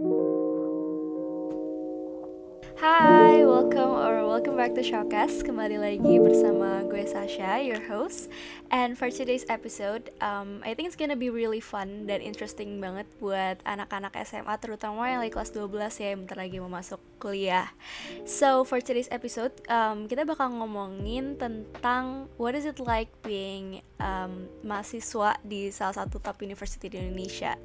Hi, welcome or welcome back to Showcast. Kembali lagi bersama gue Sasha, your host. And for today's episode, um, I think it's gonna be really fun dan interesting banget buat anak-anak SMA, terutama yang lagi kelas 12 ya, yang bentar lagi mau masuk kuliah. So for today's episode, um, kita bakal ngomongin tentang what is it like being um, mahasiswa di salah satu top university di Indonesia,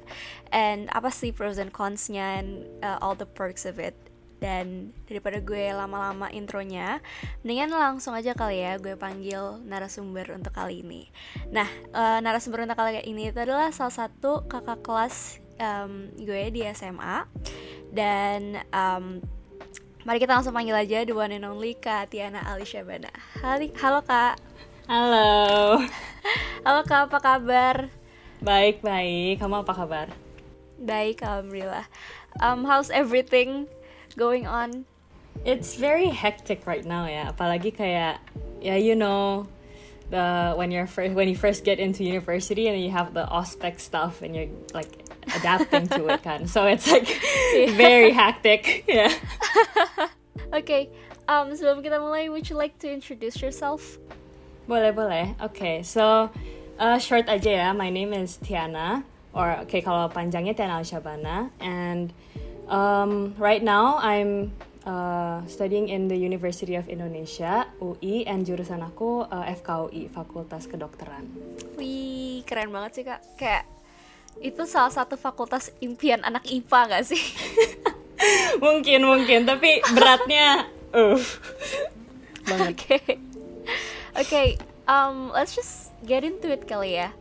and apa sih pros and cons-nya and uh, all the perks of it dan daripada gue lama-lama intronya mendingan langsung aja kali ya gue panggil narasumber untuk kali ini. Nah uh, narasumber untuk kali ini itu adalah salah satu kakak kelas um, gue di SMA dan um, mari kita langsung panggil aja the one and only Kak Tiana Alicia Bana. Halo, halo Kak. Halo. Halo Kak, apa kabar? Baik, baik. Kamu apa kabar? Baik, Alhamdulillah. Um, How's everything going on? It's very hectic right now ya. Apalagi kayak ya you know the when you're first when you first get into university and you have the ospec stuff and you're like adapting to it kan. So it's like very hectic. Yeah. okay, um, sebelum kita mulai, would you like to introduce yourself? Boleh boleh. Okay, so uh, short aja ya. My name is Tiana, or okay kalau panjangnya Tiana Alshabana, and Um, right now I'm uh, studying in the University of Indonesia UI and jurusan aku uh, FKUI Fakultas Kedokteran. Wih keren banget sih kak. Kayak itu salah satu fakultas impian anak IPA gak sih? mungkin mungkin tapi beratnya uh banget. Oke okay. oke okay, um, let's just get into it kali ya.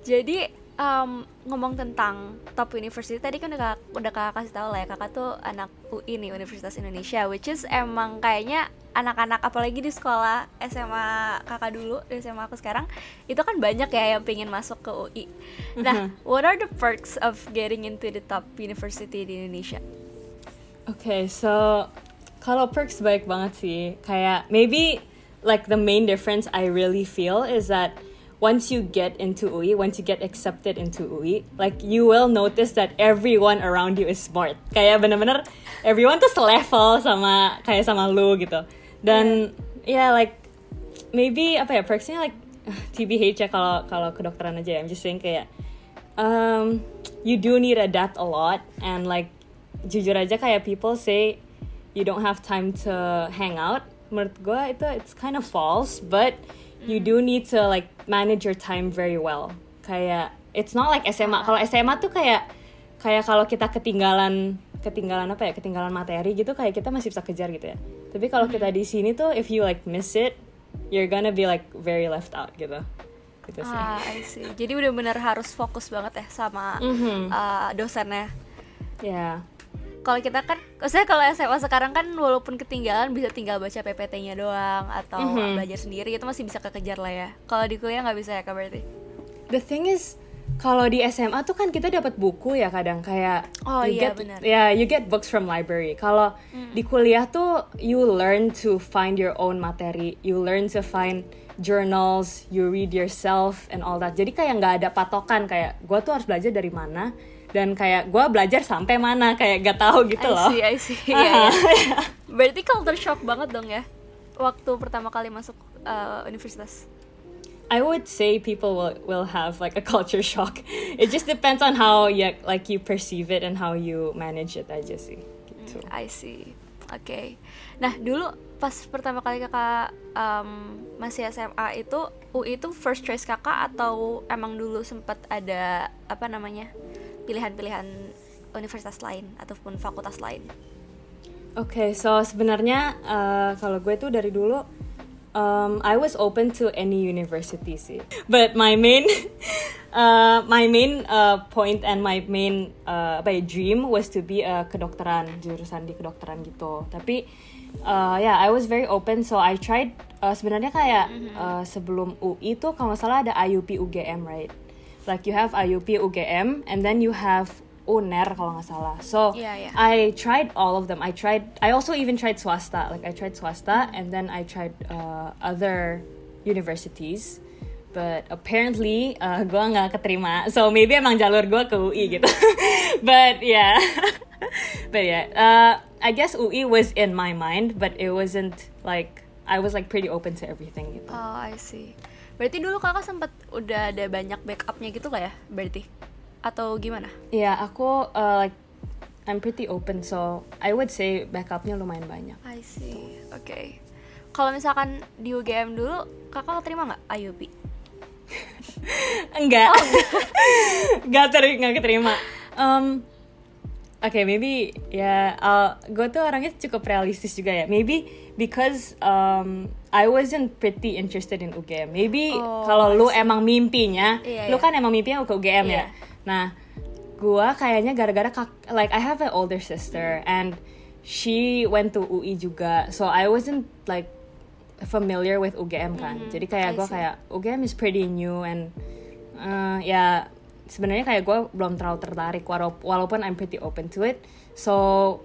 Jadi um, ngomong tentang top university tadi kan udah udah kakak kasih tahu lah ya kakak tuh anak UI nih Universitas Indonesia which is emang kayaknya anak-anak apalagi di sekolah SMA kakak dulu di SMA aku sekarang itu kan banyak ya yang pengen masuk ke UI. Nah, mm-hmm. what are the perks of getting into the top university di Indonesia? Oke, okay, so kalau perks baik banget sih. Kayak maybe like the main difference I really feel is that once you get into UI, once you get accepted into UI, like you will notice that everyone around you is smart. Kayak bener-bener everyone tuh selevel sama kayak sama lu gitu. Dan ya yeah, like maybe apa ya perksnya like TBH ya kalau kalau kedokteran aja ya. I'm just saying kayak um, you do need adapt a lot and like jujur aja kayak people say you don't have time to hang out. Menurut gue itu it's kind of false, but you do need to like manage your time very well. Kayak it's not like SMA. Kalau SMA tuh kayak kayak kalau kita ketinggalan ketinggalan apa ya ketinggalan materi gitu kayak kita masih bisa kejar gitu ya. Tapi kalau kita di sini tuh if you like miss it, you're gonna be like very left out gitu. Gitu sih. Ah, I see. Jadi benar-benar harus fokus banget ya sama mm -hmm. uh, dosennya. Ya. Yeah kalau kita kan maksudnya kalau SMA sekarang kan walaupun ketinggalan bisa tinggal baca PPT-nya doang atau mm -hmm. belajar sendiri itu masih bisa kekejar lah ya. Kalau di kuliah nggak bisa ya kak berarti? The thing is kalau di SMA tuh kan kita dapat buku ya kadang. Kayak oh you iya get, benar. Ya yeah, you get books from library. Kalau mm. di kuliah tuh you learn to find your own materi. You learn to find journals you read yourself and all that. Jadi kayak nggak ada patokan kayak gue tuh harus belajar dari mana dan kayak gue belajar sampai mana kayak gak tahu gitu I loh. See, I see. yeah, yeah. Berarti culture shock banget dong ya waktu pertama kali masuk uh, universitas. I would say people will will have like a culture shock. It just depends on how you like you perceive it and how you manage it aja sih. Gitu. Mm, I see. Oke. Okay. Nah dulu pas pertama kali kakak um, masih SMA itu UI itu first choice kakak atau emang dulu sempat ada apa namanya pilihan-pilihan universitas lain ataupun fakultas lain? Oke, okay, so sebenarnya uh, kalau gue tuh dari dulu um, I was open to any university sih. But my main uh, my main uh, point and my main uh, apa ya, dream was to be a kedokteran jurusan di kedokteran gitu. Tapi uh, ya yeah, I was very open so I tried uh, sebenarnya kayak uh, sebelum UI tuh kalau nggak salah ada IUP UGM right like you have IUP UGM and then you have UNER kalau nggak salah. So yeah, yeah. I tried all of them. I tried. I also even tried swasta. Like I tried swasta and then I tried uh, other universities. but apparently uh, gue nggak keterima so maybe emang jalur gue ke UI gitu but yeah but yeah uh, I guess UI was in my mind but it wasn't like I was like pretty open to everything gitu Oh, I see. Berarti dulu kakak sempat udah ada banyak backupnya gitu lah ya, berarti? Atau gimana? yeah aku uh, like I'm pretty open so I would say backupnya lumayan banyak I see. Oke. Kalau misalkan di UGM dulu, kakak terima nggak IUP? enggak enggak ter nggak keterima um, Oke, maybe ya, uh, gue tuh orangnya cukup realistis juga ya. Maybe because um, I wasn't pretty interested in UGM. Maybe Oh, kalau lu emang mimpinya, Iya, lu iya. kan emang mimpinya ke UGM Iya. ya. Nah, gue kayaknya gara-gara kak- like I have an older sister and she went to UI juga, so I wasn't like familiar with UGM kan. Mhm, Jadi kayak gue kayak UGM is pretty new and uh, ya sebenarnya kayak gue belum terlalu tertarik walaupun I'm pretty open to it. So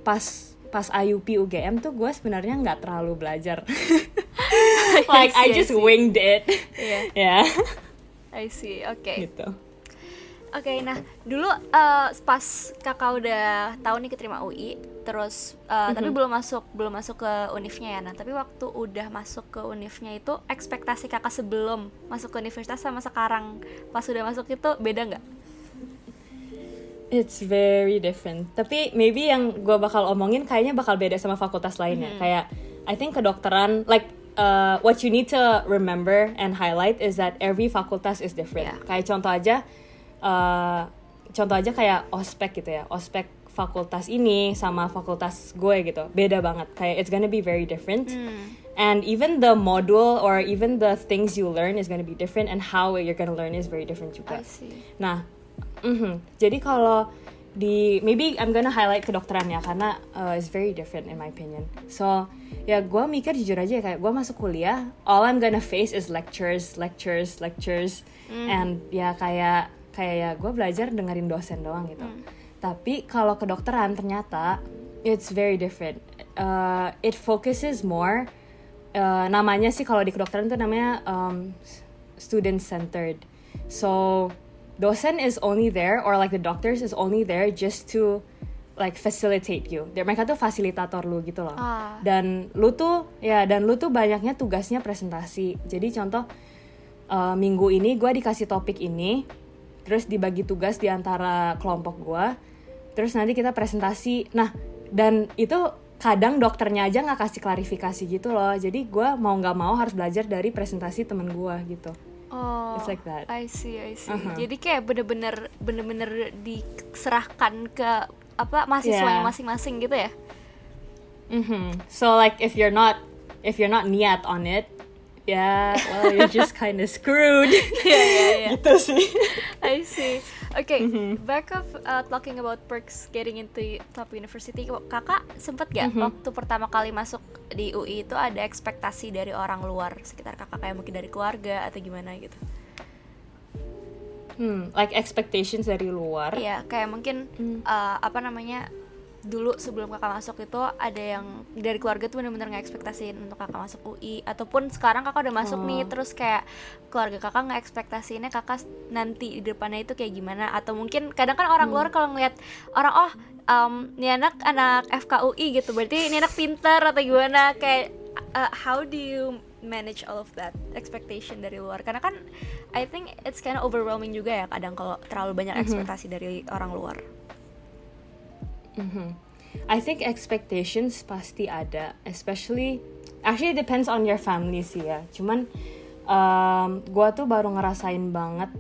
pas pas IUP UGM tuh gue sebenarnya nggak terlalu belajar. like I I see, I just see. winged it. Iya. Ya. I see. Oke. gitu. Oke, nah dulu eh, pas kakak udah tahu nih keterima UI, terus eh, tapi belum masuk belum masuk ke univnya ya. Nah tapi waktu udah masuk ke univnya itu ekspektasi kakak sebelum masuk ke universitas sama sekarang pas udah masuk itu beda nggak? It's very different. Tapi maybe yang gue bakal omongin kayaknya bakal beda sama fakultas lainnya. Kayak I think kedokteran like uh, what you need to remember and highlight is that every fakultas is different. Yeah. Kayak contoh aja uh, contoh aja kayak ospek gitu ya. Ospek fakultas ini sama fakultas gue gitu. Beda banget. Kayak it's gonna be very different. And even the module or even the things you learn is gonna be different and how you're gonna learn is very different juga. Nah, mhm. jadi kalau di maybe I'm gonna highlight kedokteran ya karena uh, it's very different in my opinion. So ya gue mikir jujur aja kayak gue masuk kuliah, all I'm gonna face is lectures, lectures, lectures, and ya kayak kayak ya gue belajar dengerin dosen doang gitu. Tapi kalau kedokteran ternyata it's very different. Uh, it focuses more. uh, namanya sih kalau di kedokteran tuh namanya um, student centered. So dosen is only there or like the doctors is only there just to like facilitate you. Dia- Mereka tuh fasilitator lu gitu loh. Ah. Dan lu tuh ya dan lu tuh banyaknya tugasnya presentasi. Jadi contoh uh, minggu ini gue dikasih topik ini, terus dibagi tugas di antara kelompok gue, terus nanti kita presentasi. Nah dan itu kadang dokternya aja nggak kasih klarifikasi gitu loh. Jadi gue mau nggak mau harus belajar dari presentasi temen gue gitu. Oh, It's like that. I see, I see. Uh-huh. Jadi kayak bener-bener bener-bener diserahkan ke apa mahasiswanya Yeah. masing-masing gitu ya? Mhm. So like if you're not if you're not niat on it, yeah, well you're just kind of screwed. Iya, iya, iya. gitu sih. I see. Okay, Mm-hmm. back of uh, talking about perks getting into top university, kakak sempet gak Mm-hmm. waktu pertama kali masuk di UI itu ada ekspektasi dari orang luar sekitar kakak kayak mungkin dari keluarga atau gimana gitu? Hmm, like expectations dari luar. Iya, kayak mungkin Hmm. uh, apa namanya dulu sebelum kakak masuk itu ada yang dari keluarga tuh bener-bener nggak ekspektasiin untuk kakak masuk UI ataupun sekarang kakak udah masuk nih Oh. terus kayak keluarga kakak nggak ekspektasiinnya kakak nanti di depannya itu kayak gimana? Atau mungkin kadang kan orang luar kalau ngeliat orang oh um, ini anak anak FKUI gitu berarti ini anak pintar atau gimana? Kayak uh, how do you manage all of that expectation dari luar? Karena kan I think it's kind of overwhelming juga ya kadang kalau terlalu banyak ekspektasi dari orang luar Mhm. I think expectations pasti ada, especially actually it depends on your family sih ya. Cuman um, gua tuh baru ngerasain banget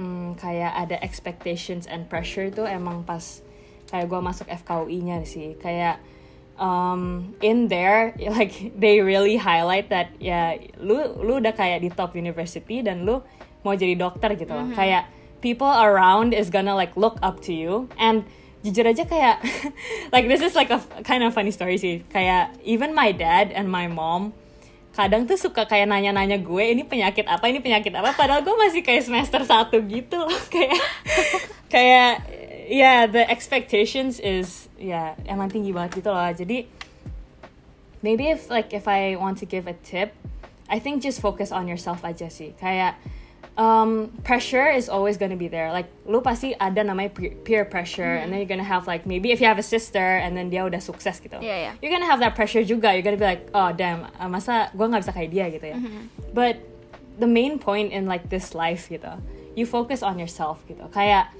mm, kayak ada expectations and pressure tuh emang pas kayak gua masuk FKUI-nya sih. Kayak um, in there like they really highlight that ya lu lu udah kayak di top university dan lu mau jadi dokter gitu loh. Kayak people around is gonna like look up to you and jujur aja kayak like this is like a kind of funny story sih. Kayak even my dad and my mom kadang tuh suka kayak nanya-nanya gue ini penyakit apa? Ini penyakit apa? Padahal gue masih kayak semester satu gitu loh. Kayak kayak ya the expectations is ya emang tinggi banget gitu loh. Jadi maybe if like if I want to give a tip I think just focus on yourself aja sih. Kayak um, pressure is always gonna be there. Like lu pasti ada namanya peer, pressure, and then you're gonna have like maybe if you have a sister and then dia udah sukses gitu, yeah, iya. you're gonna have that pressure juga. You're gonna be like, oh damn, uh, masa gue nggak bisa kayak dia gitu ya. But the main point in like this life gitu, you focus on yourself gitu. Kayak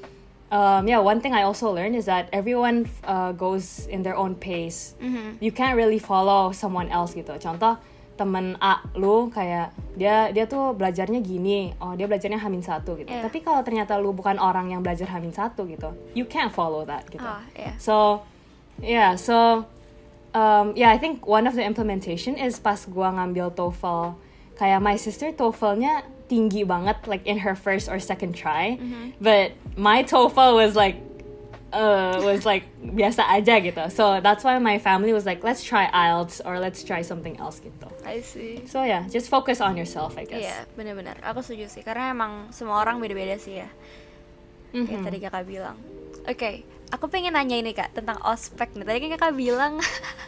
um, yeah, one thing I also learned is that everyone uh, goes in their own pace. You can't really follow someone else gitu. Contoh temen A lu kayak dia dia tuh belajarnya gini, oh dia belajarnya hamin satu gitu. Iya. Tapi kalau ternyata lu bukan orang yang belajar hamin satu gitu, you can't follow that gitu. Ah, iya. So yeah, so um, yeah, I think one of the implementation is pas gua ngambil TOEFL, kayak my sister TOEFL-nya tinggi banget, like in her first or second try, but my TOEFL was like uh, was like biasa aja gitu. So that's why my family was like, let's try IELTS or let's try something else gitu. I see. So yeah, just focus on yourself, I guess. Iya, benar-benar. Aku setuju sih, karena emang semua orang beda-beda sih ya. Kayak Mhm. tadi kakak bilang. Oke, aku pengen nanya ini kak tentang ospek nih. Tadi kan kakak bilang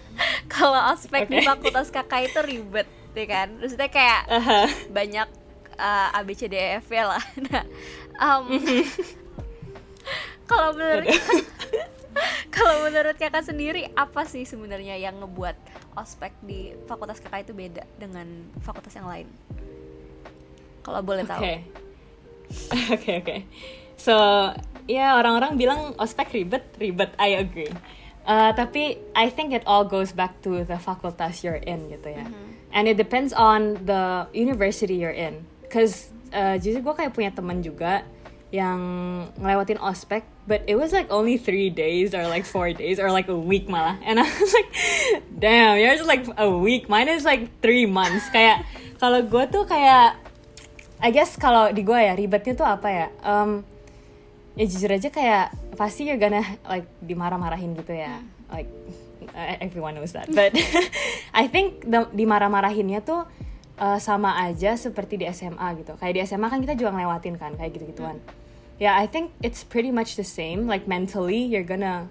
kalau ospek di Oke. fakultas kakak itu ribet, ya kan? Maksudnya kayak Uh-huh. banyak uh, A B C D E F lah. Nah, um, kalau menurut kalau menurut kakak sendiri apa sih sebenarnya yang ngebuat ospek di fakultas kakak itu beda dengan fakultas yang lain? Kalau boleh tahu. Oke. Oke oke. So, ya orang-orang bilang ospek ribet, ribet. I agree. Uh, tapi I think it all goes back to the fakultas you're in gitu ya. And it depends on the university you're in. Cause uh, jujur gue kayak punya teman juga yang ngelewatin ospek, but it was like only three days or like four days or like a week malah. And I was like, damn, yours is like a week. Mine is like three months. Kayak kalau gue tuh kayak I guess kalau di gue ya ribetnya tuh apa ya? Um, ya jujur aja kayak pasti you're gonna like dimarah-marahin gitu ya. Like uh, everyone knows that. But I think the, dimarah-marahinnya tuh uh, sama aja seperti di SMA gitu. Kayak di SMA kan kita juga ngelewatin kan kayak gitu-gituan. Yeah, I think it's pretty much the same. Like mentally, you're gonna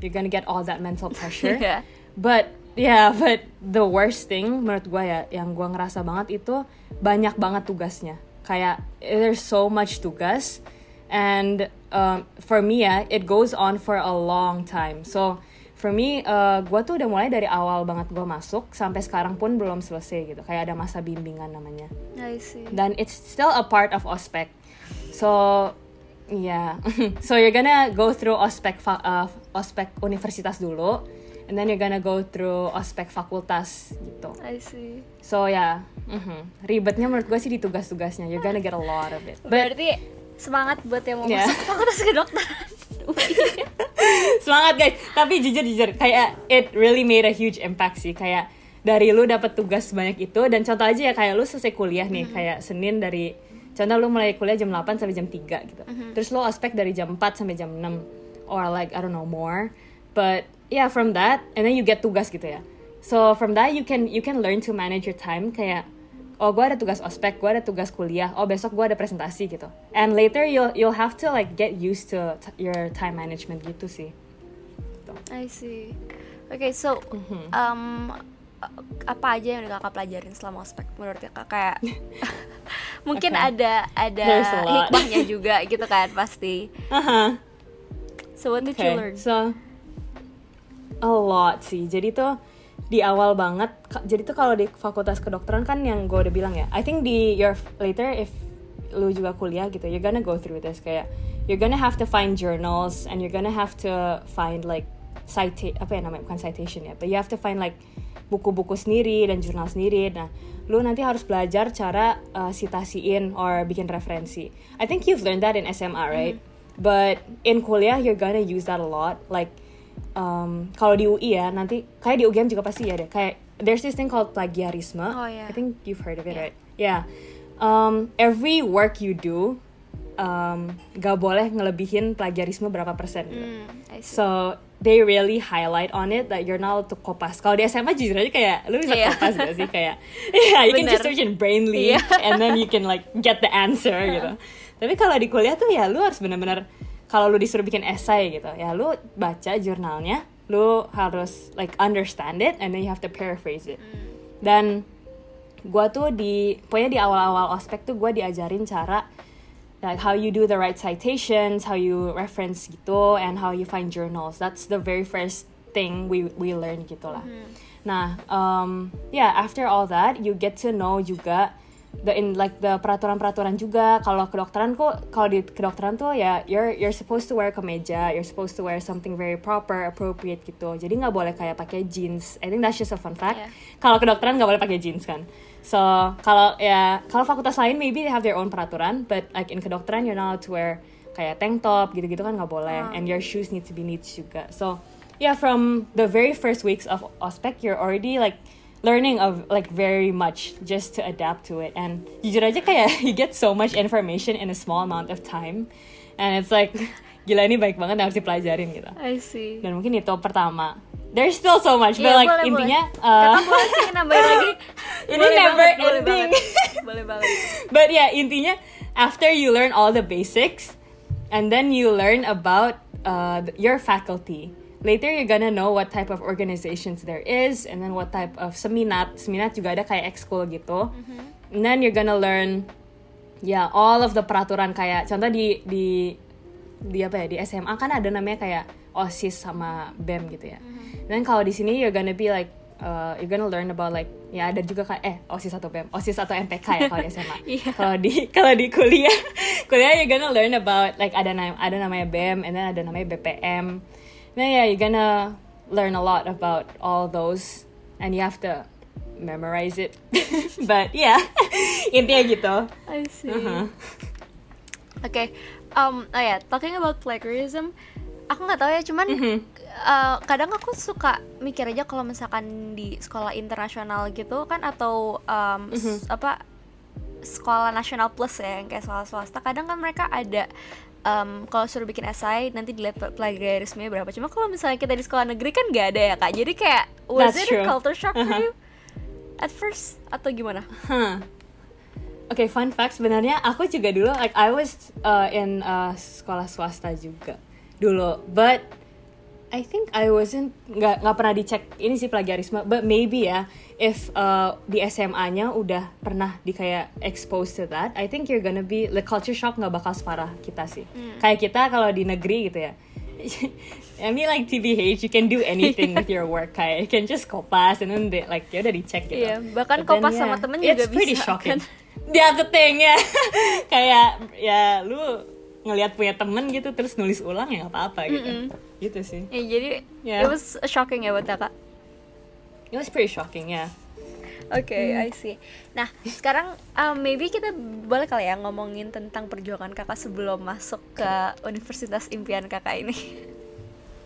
you're gonna get all that mental pressure. Iya. But yeah, but the worst thing menurut gue ya, yang gue ngerasa banget itu banyak banget tugasnya. Kayak there's so much tugas, and um, for me ya, it goes on for a long time. So for me, uh, gue tuh udah mulai dari awal banget gue masuk sampai sekarang pun belum selesai gitu. Kayak ada masa bimbingan namanya I see. then it's still a part of ospec so yeah so you're gonna go through ospec fa- uh, ospec universitas dulu and then you're gonna go through ospec fakultas gitu I see. so ya mhm. ribetnya menurut gue sih di tugas-tugasnya you're gonna get a lot of it but Berarti semangat buat yang mau Yeah. masuk fakultas kedokteran. semangat guys. Tapi jujur jujur kayak it really made a huge impact sih. Kayak dari lu dapat tugas banyak itu dan contoh aja ya kayak lu selesai kuliah nih kayak Senin dari contoh lu mulai kuliah jam 8 sampai jam 3 gitu. Terus lu ospek dari jam 4 sampai jam 6 or like I don't know more. But yeah from that and then you get tugas gitu ya. So from that you can you can learn to manage your time. Kayak oh gue ada tugas ospek gue ada tugas kuliah oh besok gue ada presentasi gitu and later you'll you'll have to like get used to your time management gitu sih I see. Oke, so Mhm. um, apa aja yang udah kakak pelajarin selama ospek menurut kakak kayak mungkin Okay. ada ada hikmahnya juga gitu kan pasti. Aha. So what did you learn? so a lot sih. Jadi tuh di awal banget, jadi tuh kalau di fakultas kedokteran kan yang gue udah bilang ya, I think di your later if lu juga kuliah gitu, you're gonna go through this kayak you're gonna have to find journals and you're gonna have to find like cita apa ya namanya bukan citation ya, but you have to find like buku-buku sendiri dan jurnal sendiri. Nah, lu nanti harus belajar cara uh, citasiin or bikin referensi. I think you've learned that in SMA, right? But in kuliah you're gonna use that a lot. Like um, kalau di UI ya nanti kayak di UGM juga pasti ya deh. Kayak there's this thing called plagiarisme. Oh, yeah. I think you've heard of it, Yeah. right? Yeah. Um, every work you do um, gak boleh ngelebihin plagiarisme berapa persen gitu. See. So they really highlight on it that you're not allowed to kopas. Kalau di SMA jujur aja kayak lu bisa Iya. kopas gak sih kayak yeah you can Bener. just search in Brainly Iya. and then you can like get the answer gitu. Tapi kalau di kuliah tuh ya lu harus benar-benar kalau lu disuruh bikin essay gitu ya lu baca jurnalnya, lu harus like understand it and then you have to paraphrase it. Dan gua tuh di pokoknya di awal-awal ospek tuh gua diajarin cara like how you do the right citations, how you reference gitu, and how you find journals. That's the very first thing we we learn gitu lah. Nah, um, yeah, after all that, you get to know juga the in like the peraturan-peraturan juga. Kalau kedokteran kok, kalau di kedokteran tuh ya you're you're supposed to wear kemeja, you're supposed to wear something very proper, appropriate gitu. Jadi nggak boleh kayak pakai jeans. I think that's just a fun fact. Yeah. Kalau kedokteran nggak boleh pakai jeans kan. So kalau ya kalau fakultas lain maybe they have their own peraturan, but like in kedokteran you're not allowed to wear kayak tank top gitu-gitu kan nggak boleh, and your shoes need to be neat juga. So yeah, from the very first weeks of ospec, you're already like learning of like very much just to adapt to it. And jujur aja kayak you get so much information in a small amount of time, and it's like gila ini baik banget harus dipelajarin gitu. I see. Dan mungkin itu pertama. There's still so much, but Iya, like boleh, intinya boleh. uh, Kakak boleh sih nambahin lagi. Ini Boleh never banget, boleh ending. banget. Boleh banget. but yeah, intinya after you learn all the basics, and then you learn about uh, your faculty. Later you're gonna know what type of organizations there is, and then what type of seminat. Seminat juga ada kayak ekskul gitu. And then you're gonna learn, yeah, all of the peraturan kayak contoh di di di apa ya di SMA kan ada namanya kayak osis sama bem gitu ya. Dan kalau di sini you're gonna be like uh, you're gonna learn about like ya ada juga kayak eh osis atau bem osis atau MPK ya kalau di SMA. Iya. Kalau di kalau di kuliah kuliah you're gonna learn about like ada nam- ada namanya bem and then ada namanya BPM. Nah yeah you're gonna learn a lot about all those and you have to memorize it. But yeah intinya gitu. I see. Uh-huh. Oke, um, oh ya, talking about plagiarism, aku nggak tahu ya, cuman Mhm. uh, kadang aku suka mikir aja kalau misalkan di sekolah internasional gitu kan atau um, s- apa sekolah nasional plus ya yang kayak sekolah swasta, kadang kan mereka ada um, kalau suruh bikin esai nanti dilihat pla- plagiarismenya berapa. Cuma kalau misalnya kita di sekolah negeri kan nggak ada ya kak, jadi kayak was That's it a true. culture shock for Uh-huh. you at first atau gimana? Huh. Oke, fun fact sebenarnya aku juga dulu like I was uh, in uh, sekolah swasta juga dulu, but I think I wasn't nggak nggak pernah dicek ini sih plagiarisme, but maybe ya if uh, di SMA-nya udah pernah di kayak exposed to that, I think you're gonna be the culture shock nggak bakal separah kita sih. Kayak kita kalau di negeri gitu ya. I mean like TBH, you can do anything with your work kayak you can just kopas and then they, like ya udah dicek gitu. Iya, bahkan But then, kopas yeah, sama temen it's juga pretty bisa, shocking. kan? That's the thing ya. kayak ya lu ngelihat punya temen gitu terus nulis ulang ya nggak apa-apa gitu. Gitu sih. Ya, jadi Yeah. it was shocking ya buat kakak. It was pretty shocking ya. Oke, I see. Nah, sekarang um, maybe kita boleh kali ya ngomongin tentang perjuangan kakak sebelum masuk ke universitas impian kakak ini.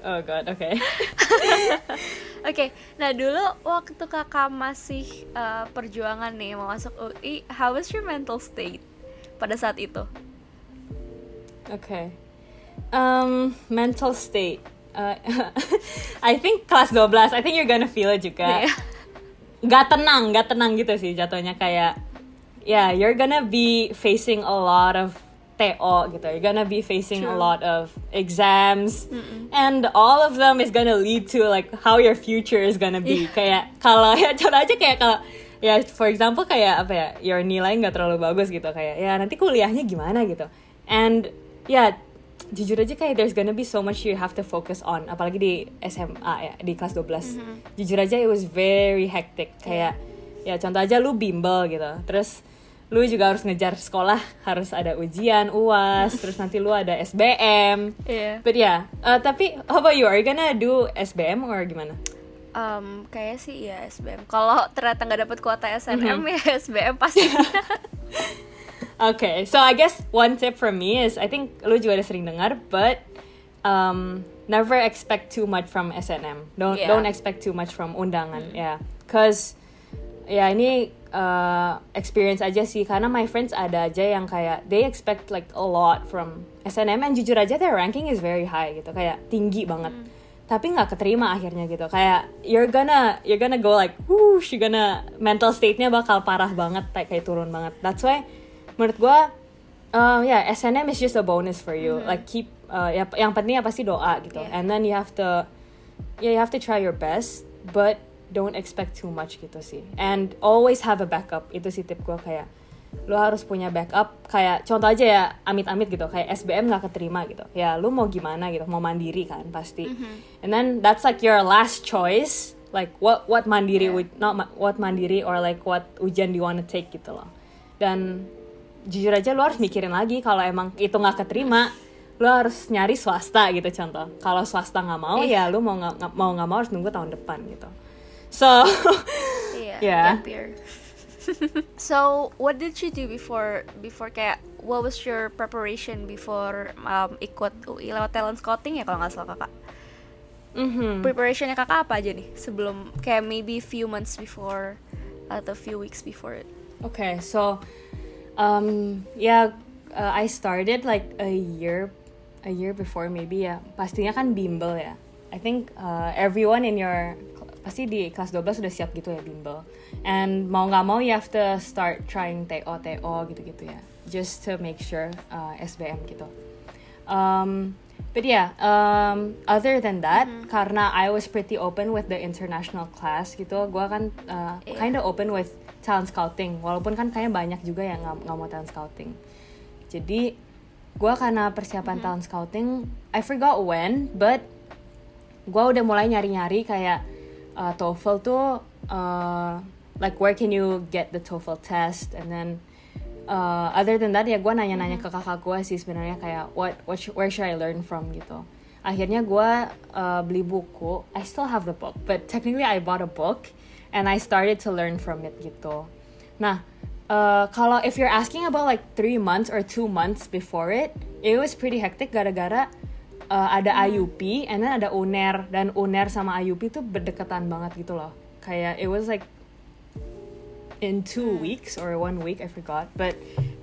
Oh god, oke. Oke, nah dulu waktu kakak masih uh, perjuangan nih mau masuk UI, how was your mental state pada saat itu? Okay. Um, mental state. Uh, I think kelas 12, I think you're gonna feel it juga. Iya. Gak tenang, gak tenang gitu sih jatuhnya kayak yeah, you're gonna be facing a lot of TO gitu. You're gonna be facing a True. lot of exams and all of them is gonna lead to like how your future is gonna be. Kayak kalau ya contoh aja kayak kalau ya for example kayak apa ya your nilai nggak terlalu bagus gitu kayak ya nanti kuliahnya gimana gitu. And ya jujur aja kayak there's gonna be so much you have to focus on apalagi di SMA ya di kelas 12 jujur aja it was very hectic. Kayak ya contoh aja lu bimbel gitu. Terus lu juga harus ngejar sekolah harus ada ujian uas terus nanti lu ada SBM Iya. but yeah uh, tapi how about you? Are you gonna do SBM or gimana? Um, kayak sih ya SBM. Kalau ternyata nggak dapet kuota SNM ya SBM pasti. Okay, so I guess one tip from me is I think lu juga udah sering dengar, but um, never expect too much from SNM. Don't Yeah. don't expect too much from undangan, yeah. Cause ya ini uh, experience aja sih. Karena my friends ada aja yang kayak they expect like a lot from SNM and jujur aja their ranking is very high gitu. Kayak tinggi banget. Tapi nggak keterima akhirnya gitu. Kayak you're gonna you're gonna go like whoosh you're gonna mental state-nya bakal parah banget kayak kayak turun banget. That's why menurut gua um, ya SNM is just a bonus for you. Like keep uh, ya, yang penting ya pasti doa gitu. Yeah. and then you have to yeah, you have to try your best, but don't expect too much gitu sih. And always have a backup. Itu sih tip gue kayak lu harus punya backup. Kayak contoh aja ya amit-amit gitu. Kayak SBM nggak keterima gitu. Ya lu mau gimana gitu? Mau mandiri kan pasti. And then that's like your last choice. Like what what mandiri Yeah. would not what mandiri or like what ujian do you wanna take gitu loh. Dan jujur aja lu harus mikirin lagi kalau emang itu nggak keterima lu harus nyari swasta gitu contoh kalau swasta nggak mau Ih. ya lu mau nggak mau nggak mau harus nunggu tahun depan gitu so Iya, Yeah. gap year. so, what did you do before before kayak what was your preparation before um, ikut UI lewat talent scouting ya kalau nggak salah kakak? mhm. Preparationnya kakak apa aja nih sebelum kayak maybe few months before atau few weeks before it? Okay, so um yeah, uh, I started like a year a year before maybe ya. Pastinya kan bimbel ya. I think uh, everyone in your pasti di kelas 12 sudah siap gitu ya bimbel. And mau nggak mau you have to start trying TO TO gitu-gitu ya. Just to make sure uh, SBM gitu. Um, but yeah, um, other than that, karena I was pretty open with the international class gitu, gue kan uh, Iya. kinda open with talent scouting. Walaupun kan kayaknya banyak juga yang nggak nggak mau talent scouting. Jadi gue karena persiapan talent scouting, I forgot when, but gue udah mulai nyari-nyari kayak uh, TOEFL tuh uh, like where can you get the TOEFL test? And then uh, other than that ya gue nanya-nanya ke kakak gue sih sebenarnya kayak what what sh- where should I learn from gitu. Akhirnya gue uh, beli buku. I still have the book but technically I bought a book and I started to learn from it gitu. Nah uh, kalau if you're asking about like three months or two months before it it was pretty hectic gara-gara uh, ada IUP and then ada UNER dan UNER sama IUP tuh berdekatan banget gitu loh. Kayak it was like in two weeks or one week I forgot. But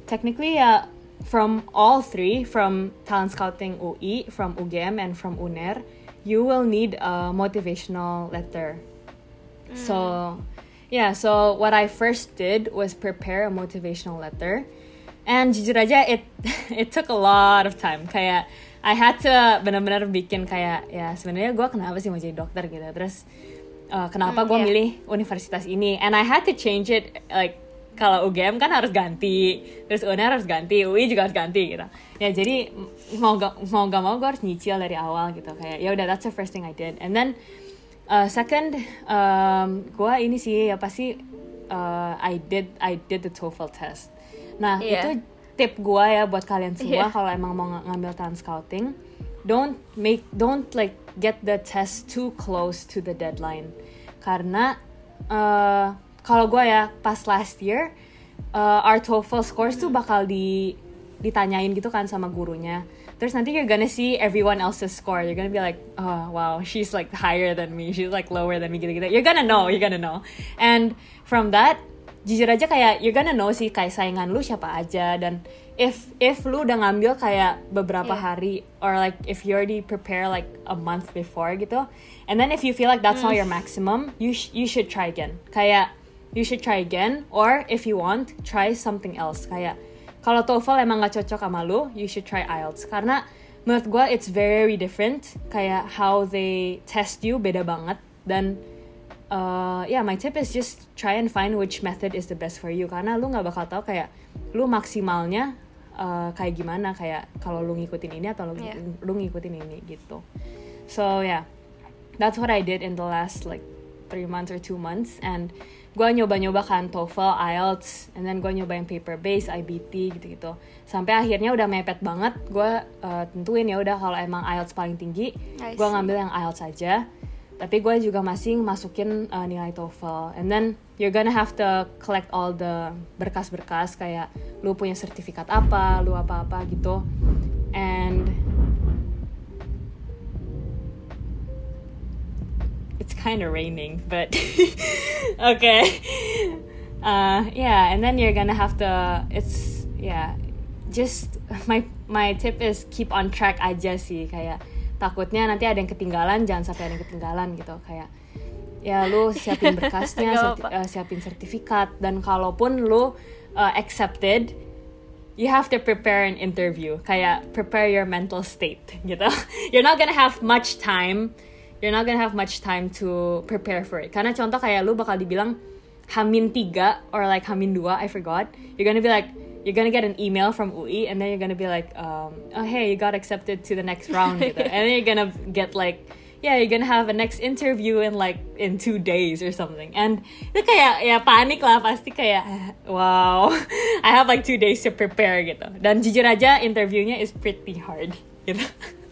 technically uh, from all three from talent scouting UI from UGM and from UNER you will need a motivational letter so yeah so what I first did was prepare a motivational letter. And jujur aja it it took a lot of time. Kayak I had to benar-benar bikin kayak ya sebenarnya gue kenapa sih mau jadi dokter gitu. Terus uh, kenapa Hmm, gue iya. milih universitas ini? And I had to change it like kalau UGM kan harus ganti. Terus UNER harus ganti UI juga harus ganti gitu. Ya jadi mau gak mau gak mau gue harus nyicil dari awal gitu. Kayak ya udah that's the first thing I did. And then uh, second um, gue ini sih ya pasti uh, I did I did the TOEFL test nah Iya. itu tip gue ya buat kalian semua Iya. kalau emang mau ng- ngambil talent scouting don't make don't like get the test too close to the deadline karena uh, kalau gue ya pas last year uh, our TOEFL scores tuh bakal di ditanyain gitu kan sama gurunya terus nanti you're gonna see everyone else's score. You're gonna be like oh wow she's like higher than me. She's like lower than me gitu gitu you're gonna know you're gonna know. And from that jujur aja kayak you're gonna know sih kayak saingan lu siapa aja. Dan if if lu udah ngambil kayak beberapa Iya. hari or like if you already prepare like a month before gitu and then if you feel like that's not your maximum you sh- you should try again. Kayak you should try again or if you want try something else. Kayak kalau TOEFL emang gak cocok sama lu you should try IELTS. Karena menurut gue it's very different. Kayak how they test you beda banget. Dan uh, yeah my tip is just try and find which method is the best for you. Karena lu nggak bakal tahu kayak lu maksimalnya uh, kayak gimana. Kayak kalau lu ngikutin ini atau lu, Yeah. lu ngikutin ini gitu. So yeah. That's what I did in the last like three months or two months. And gue nyoba-nyoba kan TOEFL, IELTS, and then gue nyoba yang paper based, IBT gitu-gitu. Sampai akhirnya udah mepet banget, gue uh, tentuin ya udah kalau emang IELTS paling tinggi, gue ngambil yang IELTS aja. Tapi gue juga masih masukin uh, nilai TOEFL. And then you're gonna have to collect all the berkas-berkas kayak lu punya sertifikat apa, lu apa-apa gitu. And it's kind of raining, but okay. Uh, yeah, and then you're gonna have to. It's yeah, just my my tip is keep on track aja sih kayak takutnya nanti ada yang ketinggalan jangan sampai ada yang ketinggalan gitu kayak ya lu siapin berkasnya serti- apa-apa. uh, siapin sertifikat dan kalaupun lu uh, accepted you have to prepare an interview kayak prepare your mental state gitu you're not gonna have much time you're not gonna have much time to prepare for it karena contoh kayak lu bakal dibilang Hamin tiga or like Hamin dua, I forgot. You're gonna be like you're gonna get an email from UI and then you're gonna be like, um, oh hey, you got accepted to the next round gitu. and then you're gonna get like yeah, you're gonna have a next interview in like in two days or something. And itu kayak ya panik lah pasti kayak wow, I have like two days to prepare gitu. Dan jujur aja interviewnya is pretty hard gitu.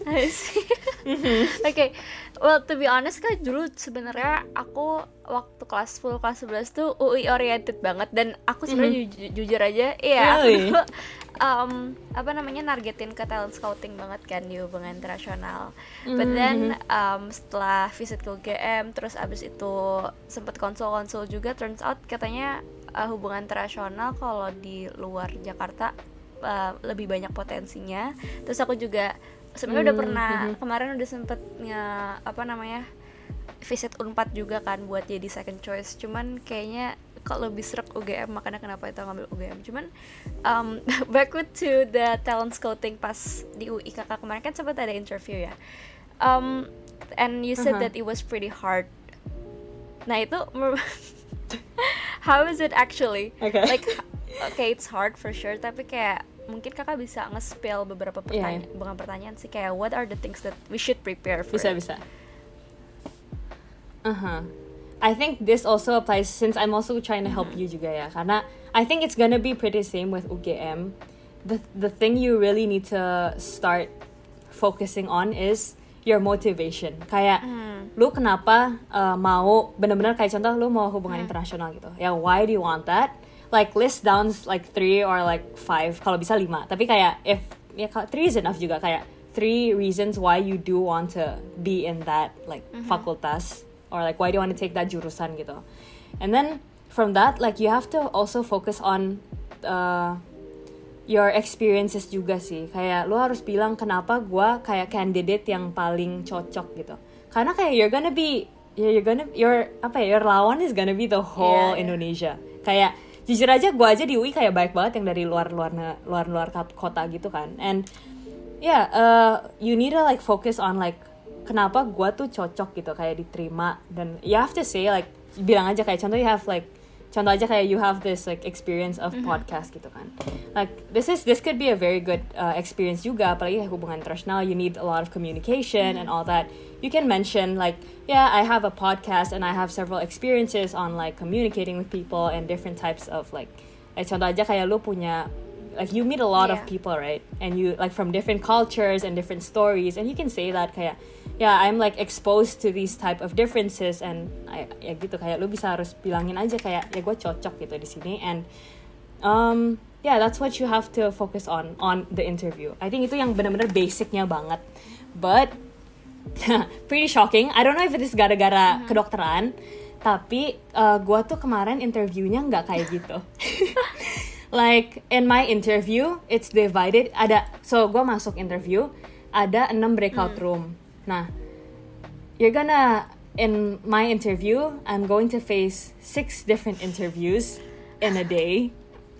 I see. Oke, well to be honest kan dulu sebenarnya aku waktu kelas 10 kelas 11 tuh UI oriented banget dan aku sebenarnya ju- jujur aja iya Really? aku um, apa namanya nargetin ke talent scouting banget kan di hubungan internasional. But then um, setelah visit ke UGM terus abis itu sempet konsul-konsul juga turns out katanya uh, hubungan internasional kalau di luar Jakarta uh, lebih banyak potensinya. Terus aku juga sebenarnya udah pernah kemarin udah sempet nge apa namanya visit Unpad juga kan buat jadi second choice. Cuman kayaknya kalau lebih serak UGM makanya kenapa itu ngambil UGM. Cuman um, back to the talent scouting pas di UI kakak kemarin kan sempat ada interview ya. Um, and you said Uh-huh. that it was pretty hard. Nah itu how is it actually? Okay. Like okay it's hard for sure tapi kayak mungkin kakak bisa nge-spill beberapa Iya, pertanyaan bukan pertanyaan sih kayak what are the things that we should prepare for Bisa it? bisa. Uh huh. I think this also applies since I'm also trying to help you juga ya. Karena I think it's gonna be pretty same with UGM. The the thing you really need to start focusing on is your motivation. Kayak lu kenapa uh, mau bener-bener kayak contoh lu mau hubungan internasional gitu. Ya why do you want that? Like list down like three or like five. Kalau bisa lima. Tapi kayak if ya kalau three is enough juga. Kayak three reasons why you do want to be in that like fakultas. Or like why do you want to take that jurusan gitu. And then from that like you have to also focus on uh, your experiences juga sih. Kayak lu harus bilang kenapa gua kayak candidate yang paling cocok gitu. Karena kayak you're gonna be you're gonna your apa ya your lawan is gonna be the whole iya. Indonesia. Kayak jujur aja gua aja di UI kayak baik banget yang dari luar luar luar luar kota gitu kan. And yeah uh, you need to like focus on like kenapa gua tuh cocok gitu kayak diterima. Dan you have to say like bilang aja kayak contoh you have like contoh aja kayak you have this like experience of podcast gitu kan. Like this is this could be a very good uh, experience juga apalagi hubungan internasional you need a lot of communication and all that. You can mention like yeah I have a podcast and I have several experiences on like communicating with people and different types of like like contoh aja kayak lu punya like you meet a lot of Yeah. people right? And you like from different cultures and different stories and you can say that kayak yeah I'm like exposed to these type of differences and I, ya gitu kayak lu bisa harus bilangin aja kayak ya gue cocok gitu di sini and um yeah that's what you have to focus on on the interview. I think itu yang benar-benar basicnya banget. But pretty shocking. I don't know if it is gara-gara kedokteran tapi uh, gue tuh kemarin interviewnya nggak kayak gitu like in my interview it's divided. Ada so gue masuk interview ada enam breakout room. Nah you're gonna in my interview I'm going to face six different interviews in a day.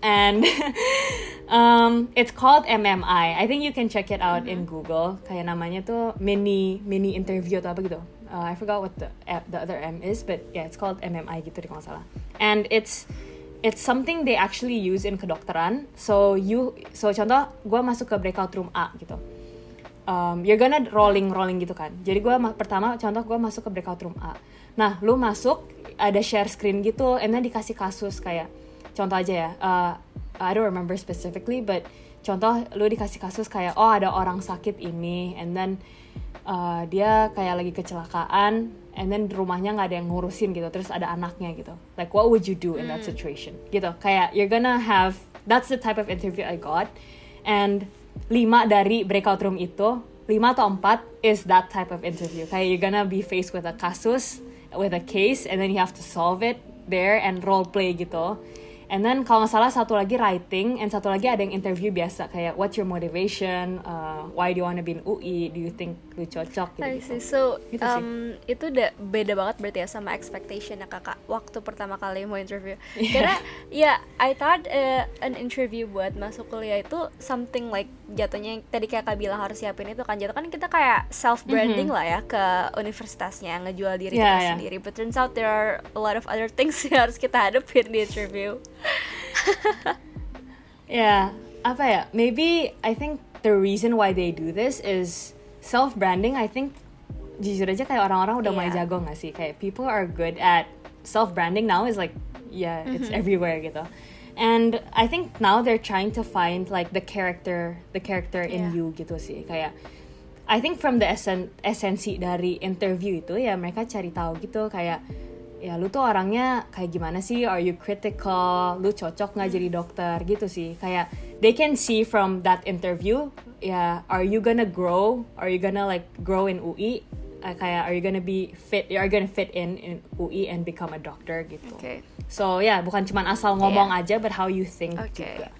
And um, it's called MMI I. Think you can check it out in Google. Kayak namanya tuh mini mini interview atau apa gitu. Uh, I forgot what the the other M is but yeah it's called MMI gitu kalau salah. And it's it's something they actually use in kedokteran. So you so contoh gue masuk ke breakout room A gitu. Um, you're gonna rolling rolling gitu kan. Jadi gue pertama contoh gue masuk ke breakout room A. Nah lu masuk ada share screen gitu and then dikasih kasus kayak contoh aja ya uh, I don't remember specifically but contoh lu dikasih kasus kayak oh ada orang sakit ini and then uh, dia kayak lagi kecelakaan and then rumahnya nggak ada yang ngurusin gitu terus ada anaknya gitu. Like what would you do in that situation? Gitu kayak you're gonna have that's the type of interview I got. And lima dari breakout room itu lima atau empat is that type of interview. Kayak you're gonna be faced with a kasus with a case and then you have to solve it there and role play gitu And then kalau nggak salah satu lagi writing, and satu lagi ada yang interview biasa kayak what's your motivation, uh, why do you wanna be in UI, do you think lu cocok gitu. See. So Gitu sih. um, itu udah beda banget berarti ya sama expectation ya kakak waktu pertama kali mau interview. Iya. Karena ya I thought uh, an interview buat masuk kuliah itu something like jatuhnya yang tadi kakak bilang harus siapin itu kan jatuh kan kita kayak self branding Mhm. lah ya ke universitasnya ngejual diri Yeah, kita yeah. sendiri but turns out there are a lot of other things yang harus kita hadapin di interview Ya, apa ya? Maybe I think the reason why they do this is self branding. I think jujur aja kayak orang-orang udah mulai Iya. jago gak sih? Kayak people are good at self branding now is like yeah, it's everywhere gitu. And I think now they're trying to find like the character, the character in Yeah. you gitu sih. Kayak I think from the essen esensi dari interview itu ya mereka cari tahu gitu kayak ya lu tuh orangnya kayak gimana sih? Are you critical? Lu cocok nggak jadi dokter? Gitu sih. Kayak they can see from that interview ya are you gonna grow? Are you gonna like grow in UI Uh, kayak are you gonna be fit? Are you gonna fit in in UI and become a doctor gitu. Oke so ya bukan cuman asal ngomong aja but how you think Oke. juga.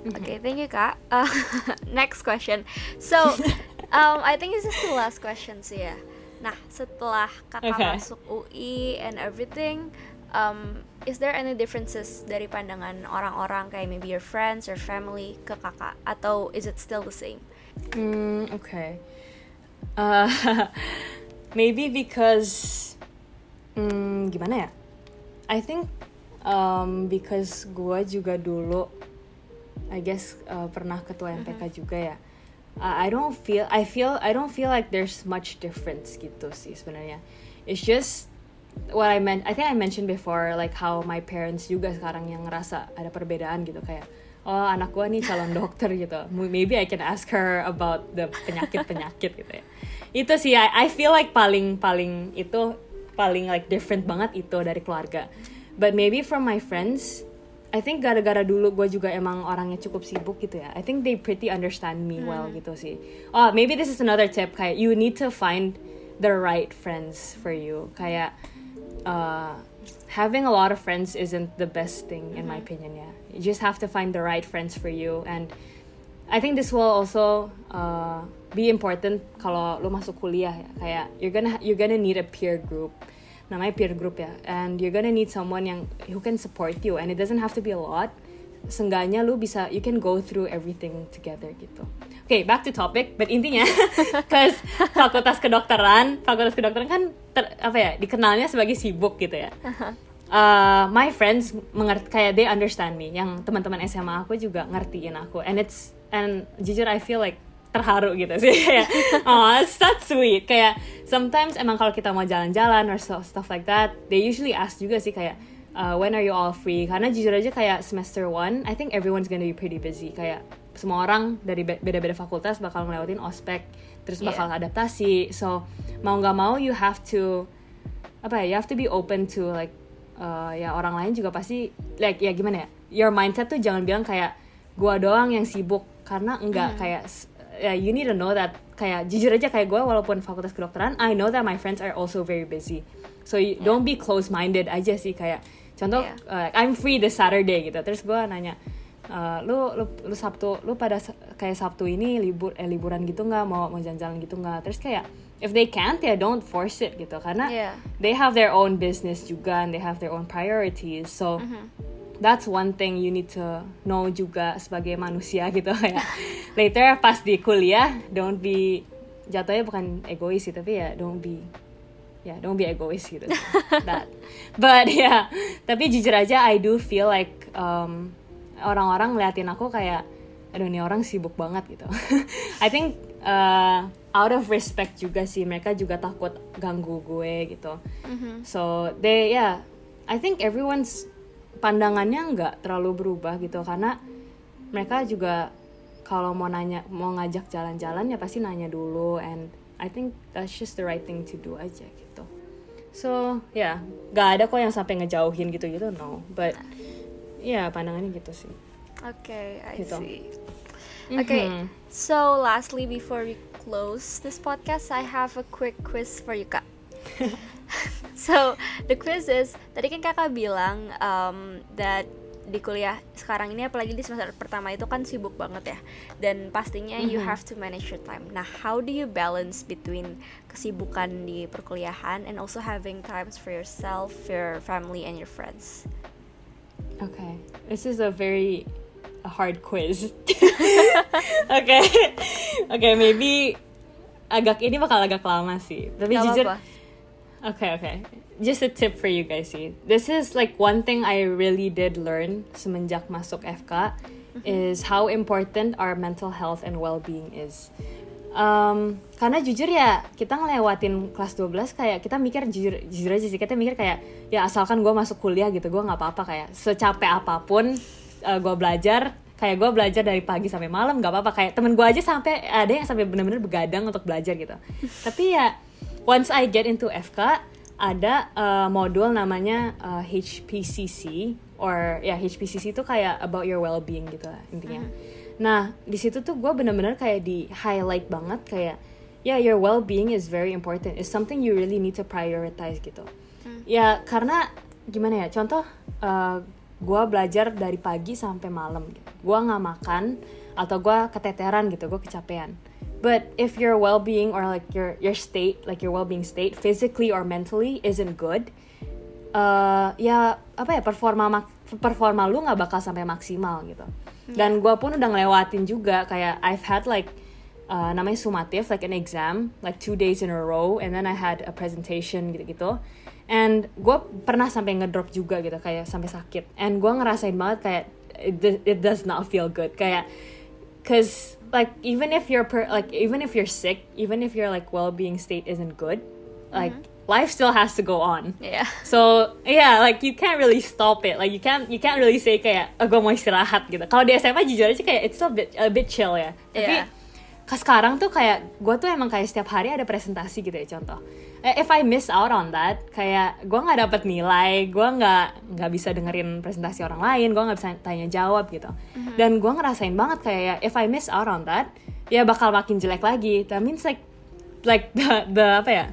Okay, thank you, Kak. Uh, next question. So, um, I think this is the last question sih ya. Nah, setelah kakak Okay. masuk UI and everything, um, is there any differences dari pandangan orang-orang kayak maybe your friends or family ke kakak, atau is it still the same? Mm, okay. Uh, maybe because mm, gimana ya? I think um, because gue juga dulu, I guess uh, pernah ketua MPK juga ya. Uh, I don't feel, I feel, I don't feel like there's much difference gitu sih sebenarnya. It's just what I meant. I think I mentioned before, like how my parents juga sekarang yang ngerasa ada perbedaan gitu kayak oh anak gua nih calon dokter gitu maybe I can ask her about the penyakit penyakit gitu ya itu sih I, I feel like paling paling itu paling like different banget itu dari keluarga but maybe from my friends I think gara-gara dulu gue juga emang orangnya cukup sibuk gitu ya. I think they pretty understand me well gitu sih. Oh maybe this is another tip kayak you need to find the right friends for you. Kayak uh, having a lot of friends isn't the best thing in my opinion yeah. You just have to find the right friends for you and I think this will also uh, be important kalau lo masuk kuliah ya. Kayak you're gonna you're gonna need a peer group namanya peer group ya. And you're gonna need someone yang who can support you. And it doesn't have to be a lot. Seenggaknya lu bisa you can go through everything together gitu. Oke, back to topic, but intinya, cause fakultas kedokteran, fakultas kedokteran kan ter- apa ya, dikenalnya sebagai sibuk gitu ya. Uh, my friends mengerti kayak they understand me, yang teman-teman SMA aku juga ngertiin aku, and it's and jujur I feel like terharu gitu sih. Kayak oh that's sweet. Kayak sometimes emang kalau kita mau jalan-jalan or stuff like that they usually ask juga sih kayak uh, when are you all free? Karena jujur aja kayak semester one I think everyone's gonna be pretty busy. Kayak semua orang dari be- beda-beda fakultas bakal ngelewatin ospek terus bakal Yeah. adaptasi. So mau nggak mau you have to apa ya you have to be open to like uh, ya orang lain juga pasti like ya gimana ya your mindset tuh jangan bilang kayak gua doang yang sibuk. Karena enggak kayak ya you need to know that kayak jujur aja kayak gua walaupun fakultas kedokteran I know that my friends are also very busy. So you, don't be close minded aja sih kayak contoh Yeah. uh, I'm free this Saturday gitu. Terus gua nanya Uh, lu, lu lu Sabtu lu pada kayak Sabtu ini libur eh, liburan gitu nggak? Mau mau jalan-jalan gitu nggak? Terus kayak if they can't ya don't force it gitu. Karena Yeah. they have their own business juga and they have their own priorities. So that's one thing you need to know juga sebagai manusia gitu kayak later pas di kuliah don't be jatuhnya bukan egois sih tapi ya don't be ya don't be egois gitu. That. But ya yeah, tapi jujur aja I do feel like um, orang-orang ngeliatin aku kayak aduh ini orang sibuk banget gitu. I think uh, out of respect juga sih mereka juga takut ganggu gue gitu. So they yeah I think everyone's pandangannya nggak terlalu berubah gitu karena mereka juga kalau mau nanya mau ngajak jalan-jalan ya pasti nanya dulu and I think that's just the right thing to do aja gitu so ya nggak ada kok yang sampai ngejauhin gitu-gitu no but ya pandangannya gitu sih Okay, I Gitu. see. Okay, Mhm. so lastly, before we close this podcast, I have a quick quiz for you, Kak. so the quiz is tadi kan kakak bilang um, that di kuliah sekarang ini apalagi di semester pertama itu kan sibuk banget ya dan pastinya you have to manage your time. Nah, how do you balance between kesibukan di perkuliahan and also having times for yourself, your family, and your friends? Okay, this is a very a hard quiz. Oke, oke, maybe agak ini bakal agak lama sih. Tapi Gak jujur, apa-apa. Okay, okay. Just a tip for you guys see. This is like one thing I really did learn semenjak masuk FK is how important our mental health and well-being is. Um, karena jujur ya kita ngelewatin kelas 12 kayak kita mikir jujur jujur aja sih kita mikir kayak ya asalkan gue masuk kuliah gitu gue nggak apa-apa kayak secapek apa pun gue belajar kayak gue belajar dari pagi sampai malam nggak apa-apa kayak temen gue aja sampai ada yang sampai bener-bener begadang untuk belajar gitu tapi ya once I get into FK ada uh, modul namanya uh, HPCC or ya HPCC itu kayak about your well-being gitu lah intinya. Nah di situ tuh gue bener-bener kayak di highlight banget kayak ya your well-being is very important. It's something you really need to prioritize gitu. Ya karena gimana ya contoh uh, gue belajar dari pagi sampai malam gitu. Gue nggak makan atau gue keteteran gitu, gue kecapean. But if your well-being or like your your state, like your well-being state, physically or mentally isn't good, uh, ya apa ya performa performa lu nggak bakal sampai maksimal gitu. Dan gue pun udah ngelewatin juga kayak I've had like uh, namanya sumatif like an exam like two days in a row and then I had a presentation gitu-gitu. And gue pernah sampai ngedrop juga gitu kayak sampai sakit. And gue ngerasain banget kayak it, it does not feel good kayak cause like even if you're per, like even if you're sick even if your like well-being state isn't good like life still has to go on. Yeah. so yeah like you can't really stop it. Like you can't you can't really say kayak oh, gue mau istirahat gitu. Kalau di SMA jujur aja kayak it's a bit a bit chill ya. Tapi Yeah. sekarang tuh kayak gue tuh emang kayak setiap hari ada presentasi gitu ya contoh if I miss out on that kayak gue nggak dapet nilai gue nggak nggak bisa dengerin presentasi orang lain gue nggak bisa tanya jawab gitu. Dan gue ngerasain banget kayak ya, if I miss out on that ya bakal makin jelek lagi. That means like like the, the apa ya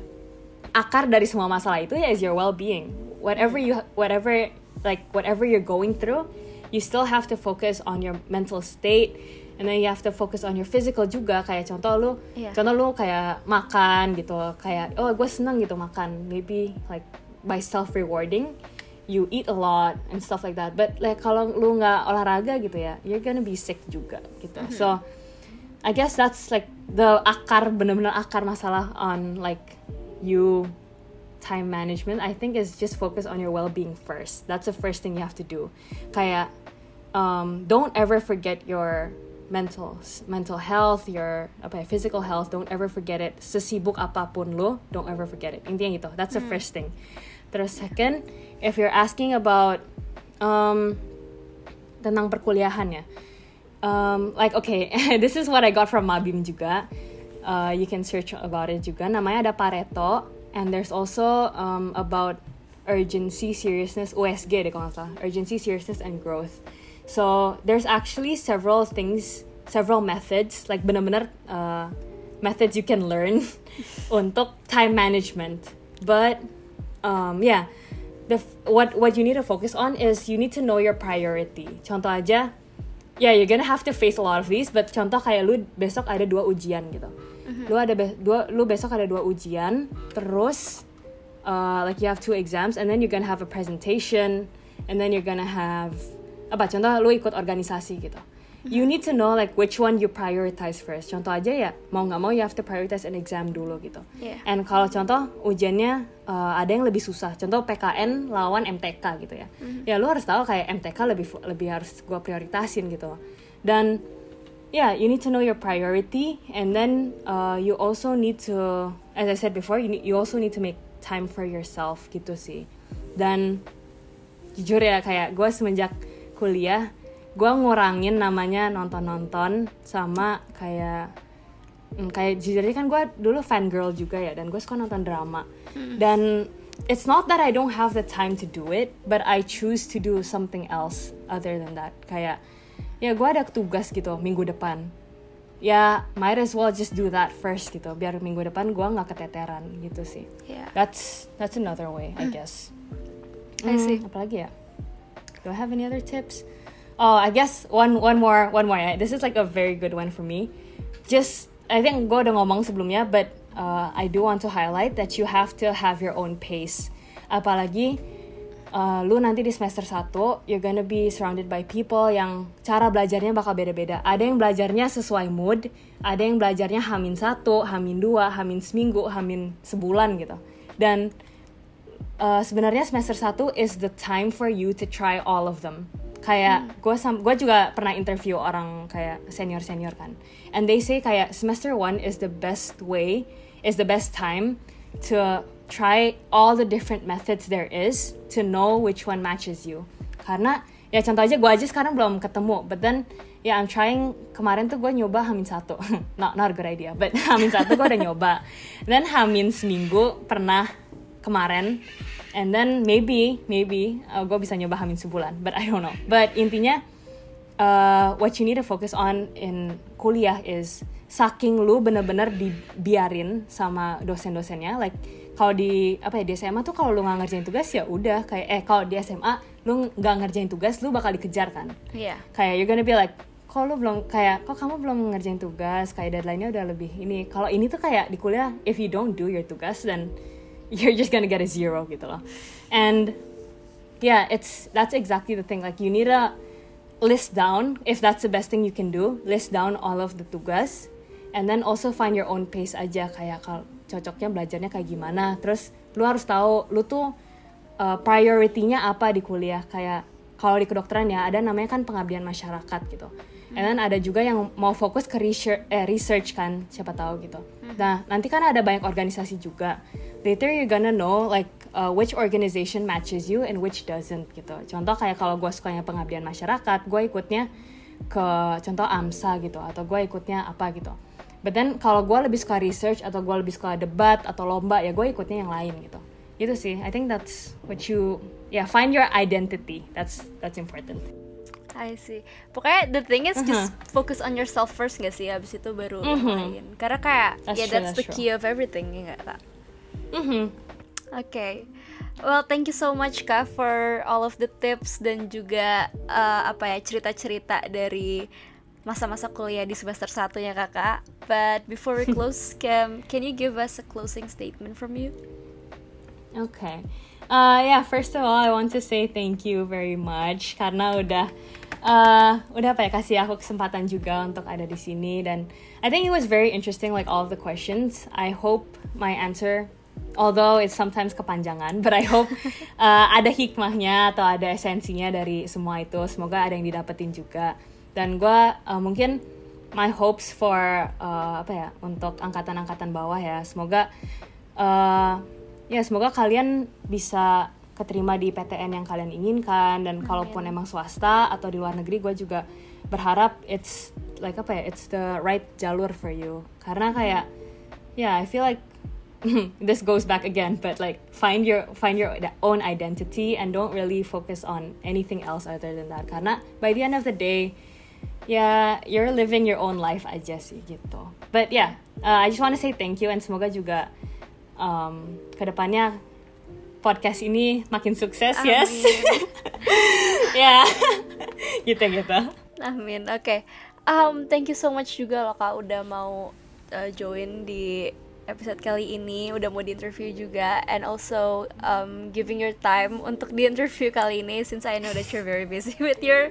akar dari semua masalah itu ya is your well-being. Whatever you whatever like whatever you're going through you still have to focus on your mental state and then you have to focus on your physical juga kayak contoh lu Iya. contoh lu kayak makan gitu kayak oh gue seneng gitu makan maybe like by self rewarding you eat a lot and stuff like that. But like kalau lu nggak olahraga gitu ya you're gonna be sick juga gitu. So I guess that's like the akar bener-bener akar masalah on like you time management I think is just focus on your well-being first. That's the first thing you have to do. Kayak um, don't ever forget your mental mental health your apa ya, physical health don't ever forget it. Sesibuk apa pun lo don't ever forget it. Intinya gitu. That's the first thing. Terus second if you're asking about um, tentang perkuliahan ya. Um, like okay this is what I got from Mabim juga. Uh, you can search about it juga. Namanya ada Pareto and there's also um, about urgency seriousness USG deh kalau nggak salah. Urgency seriousness and growth so there's actually several things several methods like bener-bener uh, methods you can learn untuk time management. But um, yeah the what what you need to focus on is you need to know your priority. Contoh aja yeah you're gonna have to face a lot of these but contoh kayak lu besok ada dua ujian gitu. Lu ada be- dua lu besok ada dua ujian terus uh, like you have two exams and then you're gonna have a presentation and then you're gonna have apa contoh lu ikut organisasi gitu. You need to know like which one you prioritize first. Contoh aja ya mau nggak mau you have to prioritize an exam dulu gitu. Yeah. and kalau contoh ujiannya uh, ada yang lebih susah. Contoh PKN lawan MTK gitu ya. Ya lu harus tahu kayak MTK lebih lebih harus gua prioritasin gitu. Dan yeah you need to know your priority and then uh, you also need to as I said before you, need, you also need to make time for yourself gitu sih. Dan jujur ya kayak gue semenjak kuliah gue ngurangin namanya nonton-nonton sama kayak mm, kayak aja kan gue dulu fan girl juga ya dan gue suka nonton drama. Dan it's not that I don't have the time to do it but I choose to do something else other than that. Kayak ya gue ada tugas gitu minggu depan. Ya might as well just do that first gitu biar minggu depan gue nggak keteteran gitu sih. Yeah. that's that's another way I guess. I see. Hmm, apalagi ya do I have any other tips oh I guess one one more one more ya. this is like a very good one for me just I think gue udah ngomong sebelumnya but uh, I do want to highlight that you have to have your own pace apalagi uh, lu nanti di semester 1 you're gonna be surrounded by people yang cara belajarnya bakal beda-beda. Ada yang belajarnya sesuai mood, ada yang belajarnya hamin satu, hamin dua, hamin seminggu, hamin sebulan gitu. Dan uh, sebenarnya semester 1 is the time for you to try all of them. Kayak gue gue juga pernah interview orang kayak senior senior kan, and they say kayak semester 1 is the best way, is the best time to try all the different methods there is to know which one matches you. Karena ya contoh aja gue aja sekarang belum ketemu, but then ya yeah, I'm trying kemarin tuh gue nyoba hamin satu, not not a good idea, but hamin satu gue udah nyoba, dan hamin seminggu pernah kemarin, and then maybe maybe uh, gue bisa nyoba hamin sebulan, but I don't know. But intinya uh, what you need to focus on in kuliah is saking lu bener-bener dibiarin sama dosen-dosennya. Like kalau di apa ya di SMA tuh kalau lu nggak ngerjain tugas ya udah. Kayak eh kalau di SMA lu nggak ngerjain tugas lu bakal dikejar kan? Iya. kayak you're gonna be like kok lu belum kayak kok kamu belum ngerjain tugas? Kayak deadline-nya udah lebih ini. Kalau ini tuh kayak di kuliah if you don't do your tugas then you're just gonna get a zero gitu loh. And yeah it's that's exactly the thing. Like you need a list down if that's the best thing you can do list down all of the tugas and then also find your own pace aja. Kayak kalau cocoknya belajarnya kayak gimana. Terus lu harus tahu lu tuh uh, prioritinya apa di kuliah. Kayak kalau di kedokteran ya ada namanya kan pengabdian masyarakat gitu and then ada juga yang mau fokus ke research, eh, research kan siapa tahu gitu nah nanti kan ada banyak organisasi juga later you gonna know like uh, which organization matches you and which doesn't gitu contoh kayak kalau gue sukanya pengabdian masyarakat gue ikutnya ke contoh AMSA gitu atau gue ikutnya apa gitu But then kalau gue lebih suka research atau gue lebih suka debat atau lomba ya gue ikutnya yang lain gitu. Itu sih. I think that's what you yeah find your identity. That's that's important. I see. Pokoknya the thing is just uh-huh. focus on yourself first gak sih? Abis itu baru uh-huh. yang lain. Karena kayak that's yeah that's, that's the true. key of everything ya gak kak? Mm-hmm. Oke. Okay. Well, thank you so much Kak for all of the tips dan juga uh, apa ya cerita-cerita dari masa-masa kuliah di semester satunya kakak. But before we close, can can you give us a closing statement from you? Okay. Uh, yeah, first of all, I want to say thank you very much karena udah uh, udah apa ya kasih aku kesempatan juga untuk ada di sini dan I think it was very interesting like all of the questions. I hope my answer although it's sometimes kepanjangan, but I hope uh, ada hikmahnya atau ada esensinya dari semua itu. Semoga ada yang didapetin juga dan gue uh, mungkin my hopes for uh, apa ya untuk angkatan-angkatan bawah ya semoga uh, ya semoga kalian bisa keterima di PTN yang kalian inginkan dan kalaupun emang swasta atau di luar negeri gue juga berharap it's like apa ya it's the right jalur for you. Karena kayak ya yeah, I feel like this goes back again but like find your find your own identity and don't really focus on anything else other than that. Karena by the end of the day ya you're living your own life aja sih gitu. But yeah uh, I just want to say thank you and semoga juga um, ke depannya podcast ini makin sukses Amin. yes ya gitu gitu Amin oke okay. um, thank you so much juga loh kak udah mau uh, join di episode kali ini udah mau di interview juga and also um, giving your time untuk di interview kali ini since I know that you're very busy with your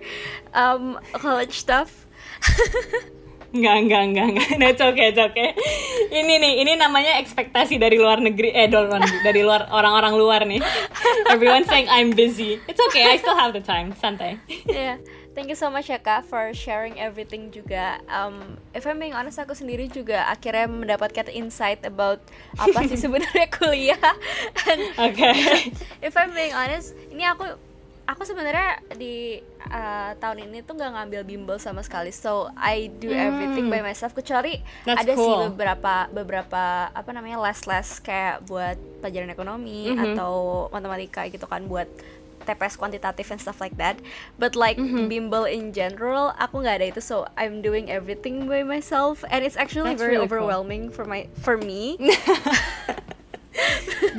um, college stuff. Enggak, enggak, enggak, enggak. No, it's okay, it's okay. Ini nih, ini namanya ekspektasi dari luar negeri, eh dari luar, dari luar orang-orang luar nih. Everyone saying I'm busy. It's okay, I still have the time. Santai. Yeah. Thank you so much ya kak for sharing everything juga. Um, if I'm being honest, aku sendiri juga akhirnya mendapatkan insight about apa sih sebenarnya kuliah. Oke. Okay. if I'm being honest, ini aku aku sebenarnya di uh, tahun ini tuh nggak ngambil bimbel sama sekali. So I do hmm. everything by myself kecuali That's ada cool. sih beberapa beberapa apa namanya les-les kayak buat pelajaran ekonomi mm -hmm. atau matematika gitu kan buat TPS kuantitatif and stuff like that but like mm-hmm. bimbel in general aku nggak ada itu so I'm doing everything by myself and it's actually That's very really overwhelming cool. for my for me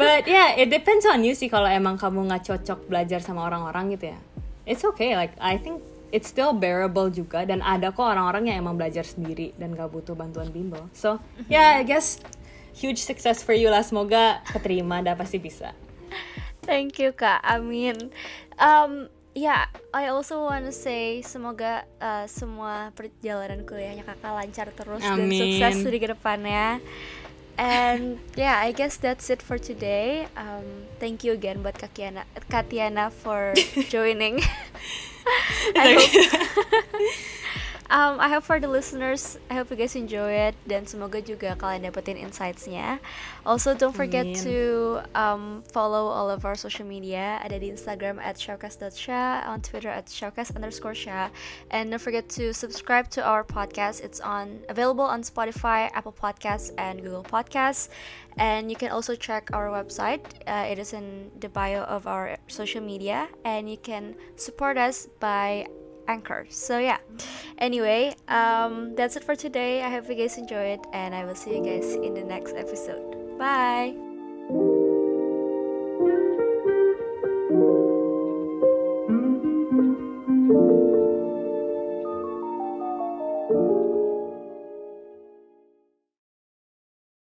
but yeah it depends on you sih kalau emang kamu nggak cocok belajar sama orang-orang gitu ya it's okay like I think it's still bearable juga dan ada kok orang-orang yang emang belajar sendiri dan gak butuh bantuan bimbel so mm-hmm. yeah I guess huge success for you lah semoga keterima dan pasti bisa Thank you kak. Amin. Um, ya, yeah, I also wanna say semoga uh, semua perjalanan kuliahnya kakak lancar terus Amin. dan sukses di ke depannya. And yeah, I guess that's it for today. Um, thank you again buat Katiana, Katiana for joining. I hope um, I hope for the listeners, I hope you guys enjoy it dan semoga juga kalian dapetin insightsnya. Also, don't forget Amin. to um, follow all of our social media. Ada di Instagram at showcast.sha, on Twitter at showcast underscore sha, and don't forget to subscribe to our podcast. It's on available on Spotify, Apple Podcasts, and Google Podcasts. And you can also check our website. Uh, it is in the bio of our social media, and you can support us by Anchor. So yeah. Anyway, um, that's it for today. I hope you guys enjoyed, and I will see you guys in the next episode. Bye.